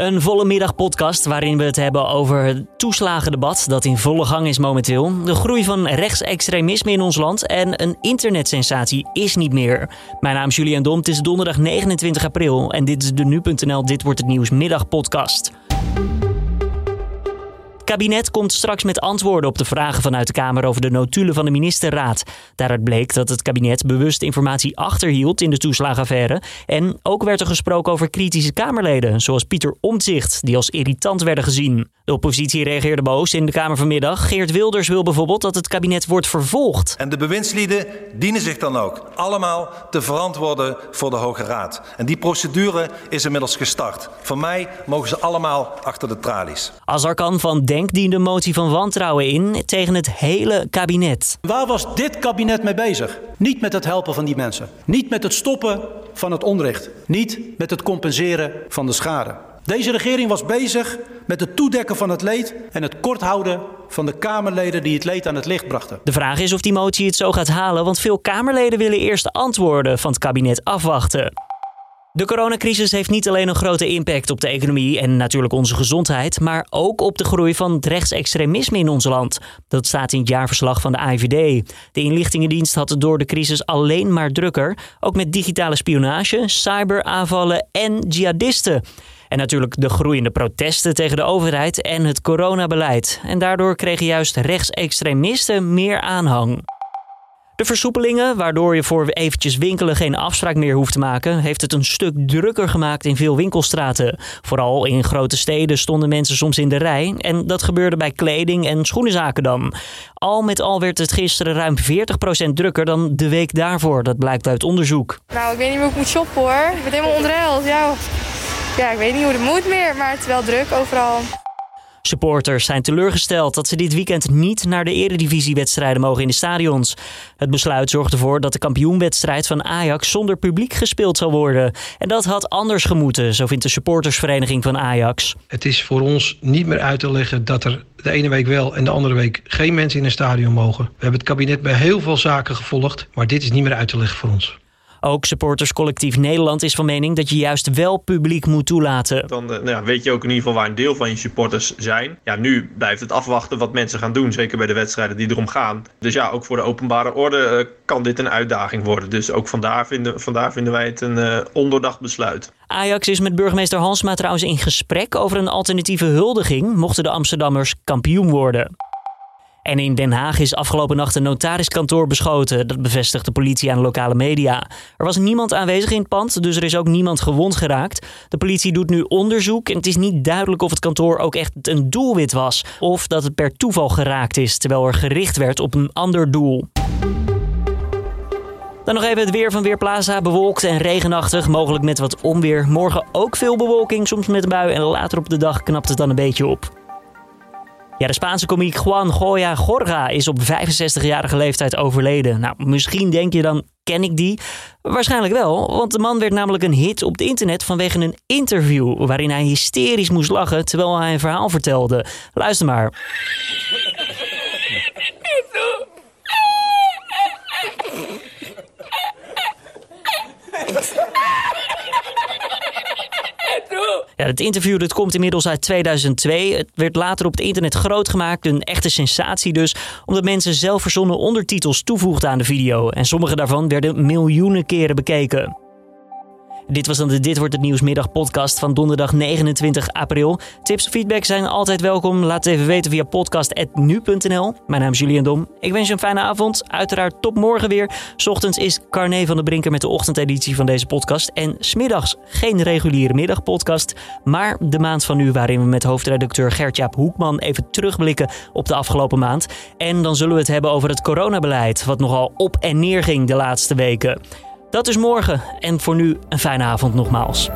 Een volle middag podcast waarin we het hebben over het toeslagendebat dat in volle gang is momenteel. De groei van rechtsextremisme in ons land en een internetsensatie is niet meer. Mijn naam is Julian Dom, het is donderdag 29 april en dit is de Nu.nl Dit Wordt Het Nieuws middagpodcast kabinet komt straks met antwoorden op de vragen vanuit de Kamer over de notulen van de ministerraad. Daaruit bleek dat het kabinet bewust informatie achterhield in de toeslagenaffaire. En ook werd er gesproken over kritische Kamerleden, zoals Pieter Omtzigt, die als irritant werden gezien. De oppositie reageerde boos in de Kamer vanmiddag. Geert Wilders wil bijvoorbeeld dat het kabinet wordt vervolgd. En de bewindslieden dienen zich dan ook allemaal te verantwoorden voor de Hoge Raad. En die procedure is inmiddels gestart. Voor mij mogen ze allemaal achter de tralies. Azarkan van Diende een motie van wantrouwen in tegen het hele kabinet. Waar was dit kabinet mee bezig? Niet met het helpen van die mensen. Niet met het stoppen van het onrecht. Niet met het compenseren van de schade. Deze regering was bezig met het toedekken van het leed en het kort houden van de Kamerleden die het leed aan het licht brachten. De vraag is of die motie het zo gaat halen, want veel Kamerleden willen eerst de antwoorden van het kabinet afwachten. De coronacrisis heeft niet alleen een grote impact op de economie en natuurlijk onze gezondheid, maar ook op de groei van het rechtsextremisme in ons land. Dat staat in het jaarverslag van de AIVD. De inlichtingendienst had het door de crisis alleen maar drukker, ook met digitale spionage, cyberaanvallen en jihadisten. En natuurlijk de groeiende protesten tegen de overheid en het coronabeleid. En daardoor kregen juist rechtsextremisten meer aanhang. De versoepelingen, waardoor je voor eventjes winkelen geen afspraak meer hoeft te maken, heeft het een stuk drukker gemaakt in veel winkelstraten. Vooral in grote steden stonden mensen soms in de rij en dat gebeurde bij kleding en schoenenzaken dan. Al met al werd het gisteren ruim 40% drukker dan de week daarvoor, dat blijkt uit onderzoek. Nou, ik weet niet hoe ik moet shoppen hoor. Ik ben helemaal onderheld. Ja, ja, ik weet niet hoe het moet meer, maar het is wel druk overal. Supporters zijn teleurgesteld dat ze dit weekend niet naar de eredivisiewedstrijden mogen in de stadions. Het besluit zorgt ervoor dat de kampioenwedstrijd van Ajax zonder publiek gespeeld zal worden. En dat had anders gemoeten, zo vindt de supportersvereniging van Ajax. Het is voor ons niet meer uit te leggen dat er de ene week wel en de andere week geen mensen in een stadion mogen. We hebben het kabinet bij heel veel zaken gevolgd, maar dit is niet meer uit te leggen voor ons. Ook supporterscollectief Nederland is van mening dat je juist wel publiek moet toelaten. Dan uh, nou ja, weet je ook in ieder geval waar een deel van je supporters zijn. Ja, nu blijft het afwachten wat mensen gaan doen, zeker bij de wedstrijden die erom gaan. Dus ja, ook voor de openbare orde uh, kan dit een uitdaging worden. Dus ook vandaar vinden, vandaar vinden wij het een uh, ondoordacht besluit. Ajax is met burgemeester Hansma trouwens in gesprek over een alternatieve huldiging, mochten de Amsterdammers kampioen worden. En in Den Haag is afgelopen nacht een notariskantoor beschoten. Dat bevestigt de politie aan lokale media. Er was niemand aanwezig in het pand, dus er is ook niemand gewond geraakt. De politie doet nu onderzoek en het is niet duidelijk of het kantoor ook echt een doelwit was. Of dat het per toeval geraakt is, terwijl er gericht werd op een ander doel. Dan nog even het weer van Weerplaza. Bewolkt en regenachtig, mogelijk met wat onweer. Morgen ook veel bewolking, soms met een bui. En later op de dag knapt het dan een beetje op. Ja, de Spaanse komiek Juan Goya Gorga is op 65-jarige leeftijd overleden. Nou, misschien denk je dan, ken ik die? Waarschijnlijk wel, want de man werd namelijk een hit op het internet vanwege een interview waarin hij hysterisch moest lachen terwijl hij een verhaal vertelde. Luister maar. Het interview dat komt inmiddels uit 2002. Het werd later op het internet groot gemaakt. Een echte sensatie dus. Omdat mensen zelf verzonnen ondertitels toevoegden aan de video. En sommige daarvan werden miljoenen keren bekeken. Dit was dan de Dit Wordt Het Nieuwsmiddag podcast van donderdag 29 april. Tips en feedback zijn altijd welkom. Laat het even weten via podcast.nu.nl. Mijn naam is Julian Dom. Ik wens je een fijne avond. Uiteraard tot morgen weer. Ochtends is Carne van de Brinker met de ochtendeditie van deze podcast. En smiddags geen reguliere middagpodcast. Maar de maand van nu waarin we met hoofdredacteur Gertjaap Hoekman even terugblikken op de afgelopen maand. En dan zullen we het hebben over het coronabeleid. Wat nogal op en neer ging de laatste weken. Dat is morgen en voor nu een fijne avond nogmaals.